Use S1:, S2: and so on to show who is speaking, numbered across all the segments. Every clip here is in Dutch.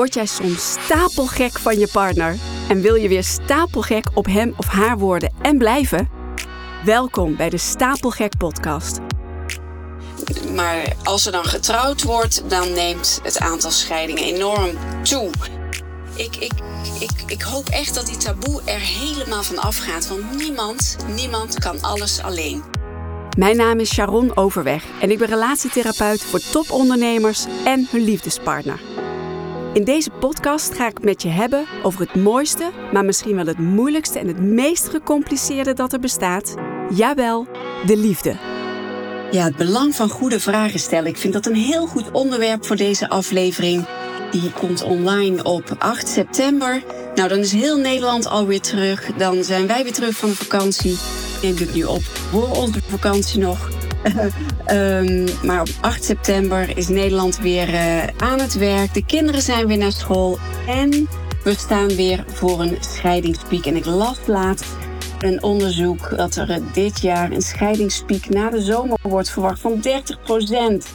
S1: Word jij soms stapelgek van je partner en wil je weer stapelgek op hem of haar worden en blijven? Welkom bij de Stapelgek Podcast.
S2: Maar als er dan getrouwd wordt, dan neemt het aantal scheidingen enorm toe. Ik, ik, ik, ik hoop echt dat die taboe er helemaal van afgaat. Want niemand, niemand kan alles alleen.
S1: Mijn naam is Sharon Overweg en ik ben relatietherapeut voor topondernemers en hun liefdespartner. In deze podcast ga ik met je hebben over het mooiste, maar misschien wel het moeilijkste en het meest gecompliceerde dat er bestaat. Jawel, de liefde.
S2: Ja, het belang van goede vragen stellen. Ik vind dat een heel goed onderwerp voor deze aflevering. Die komt online op 8 september. Nou, dan is heel Nederland alweer terug. Dan zijn wij weer terug van de vakantie. Neem het nu op voor onze vakantie nog. Um, maar op 8 september is Nederland weer uh, aan het werk. De kinderen zijn weer naar school. En we staan weer voor een scheidingspiek. En ik las laatst een onderzoek dat er dit jaar een scheidingspiek na de zomer wordt verwacht van 30 procent.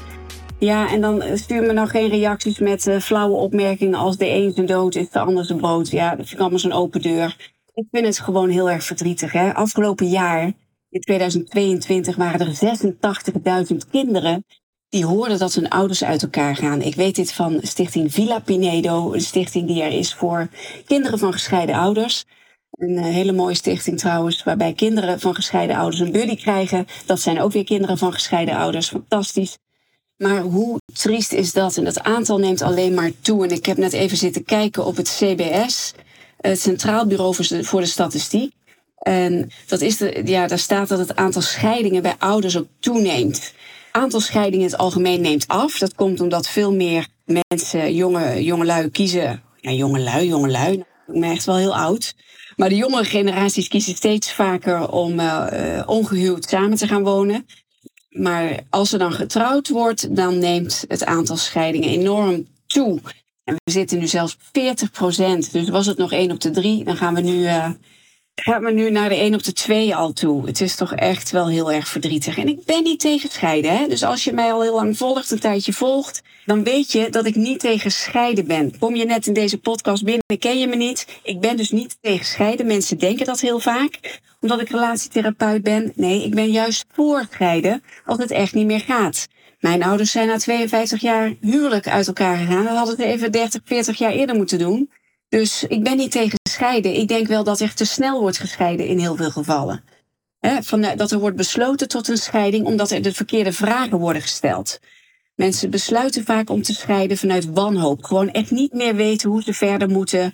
S2: Ja, en dan stuur me nou geen reacties met flauwe opmerkingen als de een zijn dood is, de ander zijn brood. Ja, dat vind ik allemaal zo'n open deur. Ik vind het gewoon heel erg verdrietig. Hè? Afgelopen jaar in 2022 waren er 86.000 kinderen die hoorden dat hun ouders uit elkaar gaan. Ik weet dit van Stichting Villa Pinedo, een stichting die er is voor kinderen van gescheiden ouders. Een eh, hele mooie stichting trouwens, waarbij kinderen van gescheiden ouders een buddy krijgen. Dat zijn ook weer kinderen van gescheiden ouders. Fantastisch. Maar hoe triest is dat? En dat aantal neemt alleen maar toe. En ik heb net even zitten kijken op het CBS, het Centraal Bureau voor de Statistiek. En dat is de, ja, daar staat dat het aantal scheidingen bij ouders ook toeneemt. Aantal scheidingen in het algemeen neemt af. Dat komt omdat veel meer mensen, jonge, jongelui kiezen. Ja, jongelui, jongelui. Ik ben echt wel heel oud. Maar de jongere generaties kiezen steeds vaker om uh, ongehuwd samen te gaan wonen. Maar als er dan getrouwd wordt, dan neemt het aantal scheidingen enorm toe. En we zitten nu zelfs 40 procent. Dus was het nog 1 op de 3, dan gaan we nu uh, gaat me nu naar de 1 op de 2 al toe. Het is toch echt wel heel erg verdrietig. En ik ben niet tegen scheiden. Hè? Dus als je mij al heel lang volgt, een tijdje volgt, dan weet je dat ik niet tegen scheiden ben. Kom je net in deze podcast binnen, ken je me niet. Ik ben dus niet tegen scheiden. Mensen denken dat heel vaak, omdat ik relatietherapeut ben. Nee, ik ben juist voor scheiden als het echt niet meer gaat. Mijn ouders zijn na 52 jaar huwelijk uit elkaar gegaan. Dat hadden ze even 30, 40 jaar eerder moeten doen. Dus ik ben niet tegen Ik denk wel dat er te snel wordt gescheiden in heel veel gevallen. van, dat er wordt besloten tot een scheiding omdat er de verkeerde vragen worden gesteld. Mensen besluiten vaak om te scheiden vanuit wanhoop. Gewoon echt niet meer weten hoe ze verder moeten.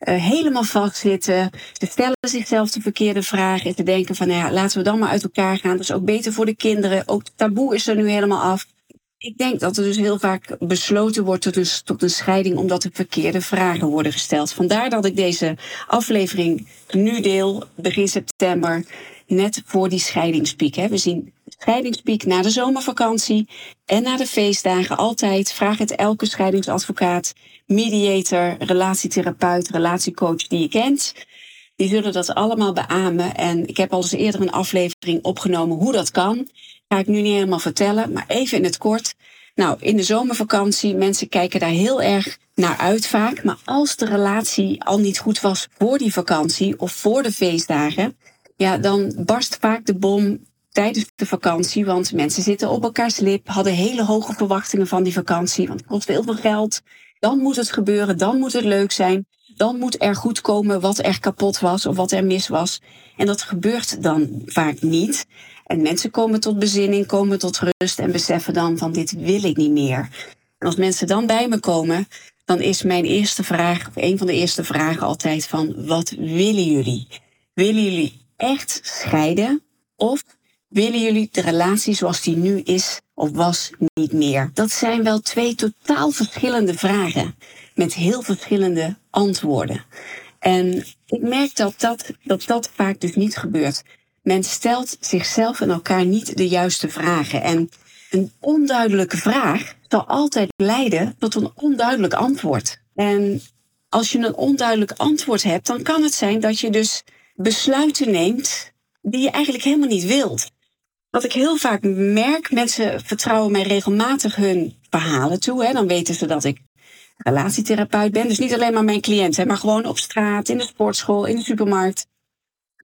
S2: Uh, helemaal vastzitten. Ze stellen zichzelf de verkeerde vragen. En te denken van, nou ja, laten we dan maar uit elkaar gaan. Dat is ook beter voor de kinderen. Ook taboe is er nu helemaal af. Ik denk dat er dus heel vaak besloten wordt tot een, scheiding omdat er verkeerde vragen worden gesteld. Vandaar dat ik deze aflevering nu deel, begin september, net voor die scheidingspiek. Hè. We zien scheidingspiek na de zomervakantie en na de feestdagen altijd. Vraag het elke scheidingsadvocaat, mediator, relatietherapeut, relatiecoach die je kent. Die zullen dat allemaal beamen. En ik heb al eens eerder een aflevering opgenomen hoe dat kan. Ga ik nu niet helemaal vertellen, maar even in het kort. Nou, in de zomervakantie, mensen kijken daar heel erg naar uit vaak. Maar als de relatie al niet goed was voor die vakantie of voor de feestdagen, ja, dan barst vaak de bom tijdens de vakantie. Want mensen zitten op elkaars lip, hadden hele hoge verwachtingen van die vakantie. Want het kost heel veel geld. Dan moet het gebeuren, dan moet het leuk zijn. Dan moet er goed komen wat er kapot was of wat er mis was. En dat gebeurt dan vaak niet. En mensen komen tot bezinning, komen tot rust en beseffen dan van dit wil ik niet meer. En als mensen dan bij me komen, dan is mijn eerste vraag, of een van de eerste vragen altijd van wat willen jullie? Willen jullie echt scheiden of willen jullie de relatie zoals die nu is of was niet meer? Dat zijn wel twee totaal verschillende vragen met heel verschillende antwoorden. En ik merk dat dat, dat, dat vaak dus niet gebeurt. Men stelt zichzelf en elkaar niet de juiste vragen. En een onduidelijke vraag zal altijd leiden tot een onduidelijk antwoord. En als je een onduidelijk antwoord hebt, dan kan het zijn dat je dus besluiten neemt die je eigenlijk helemaal niet wilt. Wat ik heel vaak merk, mensen vertrouwen mij regelmatig hun verhalen toe. Hè. Dan weten ze dat ik relatietherapeut ben. Dus niet alleen maar mijn cliënt, maar gewoon op straat, in de sportschool, in de supermarkt.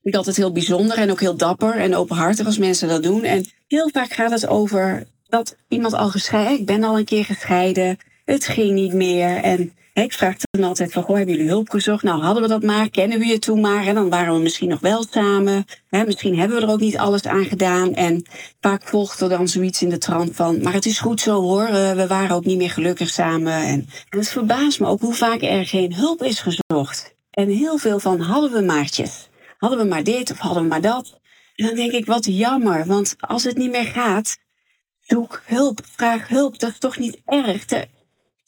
S2: Ik vind het heel bijzonder en ook heel dapper en openhartig als mensen dat doen. En heel vaak gaat het over dat iemand al gescheiden, ik ben al een keer gescheiden, het ging niet meer. En ik vraag dan altijd van, goh, hebben jullie hulp gezocht? Nou, hadden we dat maar, kennen we je toen maar. En dan waren we misschien nog wel samen. Hè, misschien hebben we er ook niet alles aan gedaan. En vaak volgt er dan zoiets in de trant van, maar het is goed zo hoor, eh, we waren ook niet meer gelukkig samen. En, en het verbaast me ook hoe vaak er geen hulp is gezocht. En heel veel van, hadden we maartjes? Hadden we maar dit of hadden we maar dat? En dan denk ik, wat jammer, want als het niet meer gaat, zoek hulp, vraag hulp. Dat is toch niet erg?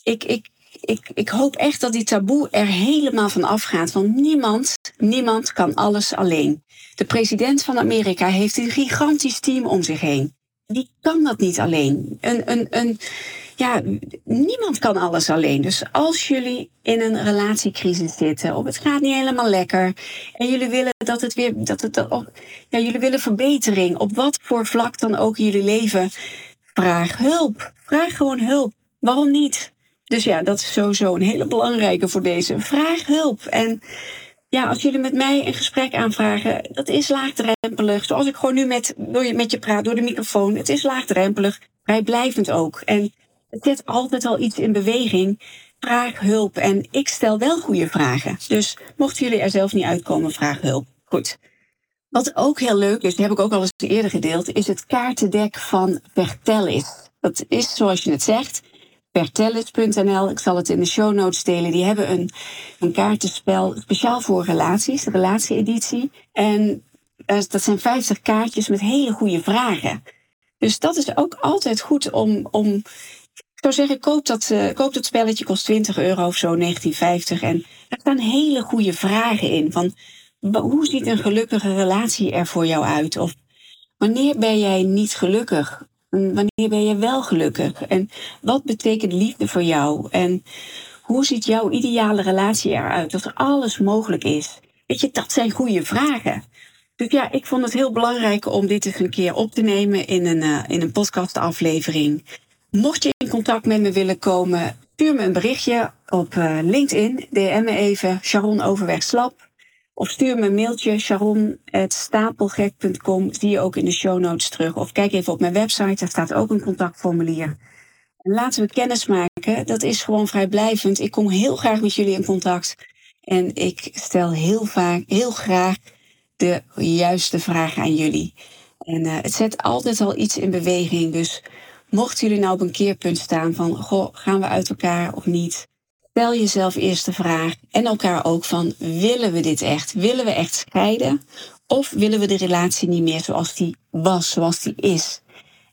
S2: ik, ik, ik, ik hoop echt dat die taboe er helemaal van afgaat. Want niemand, niemand kan alles alleen. De president van Amerika heeft een gigantisch team om zich heen. Die kan dat niet alleen. Een, een, een, ja, niemand kan alles alleen. Dus als jullie in een relatiecrisis zitten, of het gaat niet helemaal lekker, en jullie willen dat het weer, dat het, ja, jullie willen verbetering, op wat voor vlak dan ook in jullie leven, vraag hulp. Vraag gewoon hulp. Waarom niet? Dus ja, dat is sowieso een hele belangrijke voor deze. Vraag hulp. En ja, als jullie met mij een gesprek aanvragen, dat is laagdrempelig. Zoals ik gewoon nu met, je, met je praat, door de microfoon. Het is laagdrempelig, vrijblijvend ook. En het zet altijd al iets in beweging. Vraag hulp. En ik stel wel goede vragen. Dus mochten jullie er zelf niet uitkomen, vraag hulp. Goed. Wat ook heel leuk is, die heb ik ook al eens eerder gedeeld, is het kaartendek van Vertellis. Dat is, zoals je het zegt, vertellis.nl. Ik zal het in de show notes delen. Die hebben een, een kaartenspel speciaal voor relaties, de relatieeditie. En eh, dat zijn 50 kaartjes met hele goede vragen. Dus dat is ook altijd goed om. om ik zou zeggen, koop dat, uh, koop dat spelletje, kost 20 euro of zo, 1950. En er staan hele goede vragen in. Van hoe ziet een gelukkige relatie er voor jou uit? Of wanneer ben jij niet gelukkig? Wanneer ben je wel gelukkig? En wat betekent liefde voor jou? En hoe ziet jouw ideale relatie eruit? Dat er alles mogelijk is. Weet je, dat zijn goede vragen. Dus ja, ik vond het heel belangrijk om dit eens een keer op te nemen in een, uh, in een podcastaflevering. Mocht je in contact met me willen komen, stuur me een berichtje op uh, LinkedIn. DM me even Sharon Overweg Slap. Of stuur me een mailtje, sharon.stapelgek.com. Zie je ook in de show notes terug. Of kijk even op mijn website, daar staat ook een contactformulier. En laten we kennis maken. Dat is gewoon vrijblijvend. Ik kom heel graag met jullie in contact. En ik stel heel vaak, heel graag de juiste vragen aan jullie. En uh, het zet altijd al iets in beweging. Dus mochten jullie nou op een keerpunt staan van, goh, gaan we uit elkaar of niet? Stel jezelf eerst de vraag en elkaar ook van willen we dit echt? Willen we echt scheiden? Of willen we de relatie niet meer zoals die was, zoals die is?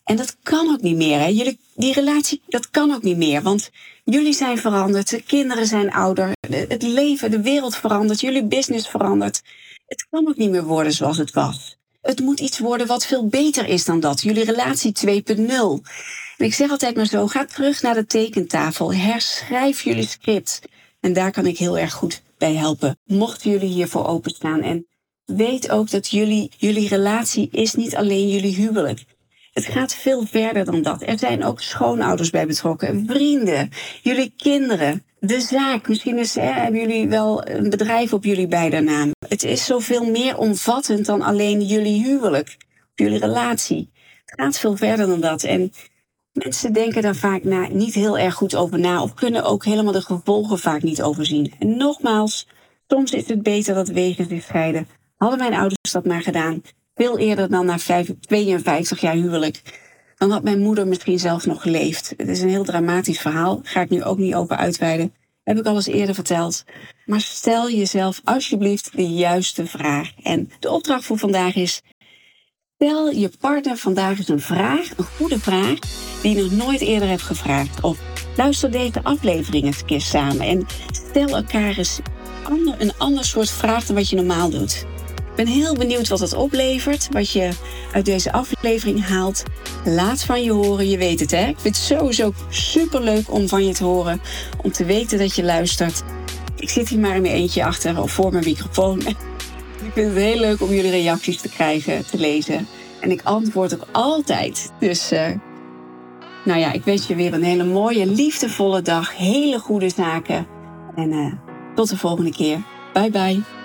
S2: En dat kan ook niet meer. Hè? Jullie, die relatie, dat kan ook niet meer. Want jullie zijn veranderd, de kinderen zijn ouder, het leven, de wereld verandert, jullie business verandert. Het kan ook niet meer worden zoals het was. Het moet iets worden wat veel beter is dan dat. Jullie relatie 2.0 ik zeg altijd maar zo, ga terug naar de tekentafel, herschrijf jullie script. En daar kan ik heel erg goed bij helpen, mochten jullie hiervoor openstaan. En weet ook dat jullie, jullie relatie is niet alleen jullie huwelijk. Het gaat veel verder dan dat. Er zijn ook schoonouders bij betrokken, vrienden, jullie kinderen, de zaak. Misschien is, hebben jullie wel een bedrijf op jullie beide naam. Het is zoveel meer omvattend dan alleen jullie huwelijk, jullie relatie. Het gaat veel verder dan dat. En Mensen denken daar vaak na, niet heel erg goed over na of kunnen ook helemaal de gevolgen vaak niet overzien. En nogmaals, soms is het beter dat wegen zich scheiden. Hadden mijn ouders dat maar gedaan, veel eerder dan na 52 jaar huwelijk, dan had mijn moeder misschien zelfs nog geleefd. Het is een heel dramatisch verhaal, ga ik nu ook niet over uitweiden. Heb ik al eens eerder verteld. Maar stel jezelf alsjeblieft de juiste vraag. En de opdracht voor vandaag is: Stel je partner vandaag eens een vraag, een goede vraag, die je nog nooit eerder hebt gevraagd. Of luister deze aflevering eens een keer samen en stel elkaar eens een ander soort vraag dan wat je normaal doet. Ben heel benieuwd wat het oplevert, wat je uit deze aflevering haalt. Laat van je horen, je weet het hè. Ik vind het sowieso super leuk om van je te horen, om te weten dat je luistert. Ik zit hier maar in mijn eentje achter of voor mijn microfoon. Ik vind het heel leuk om jullie reacties te krijgen, te lezen. En ik antwoord ook altijd. Dus uh, Nou ja, ik wens je weer een hele mooie, liefdevolle dag. Hele goede zaken. En uh, tot de volgende keer. Bye bye.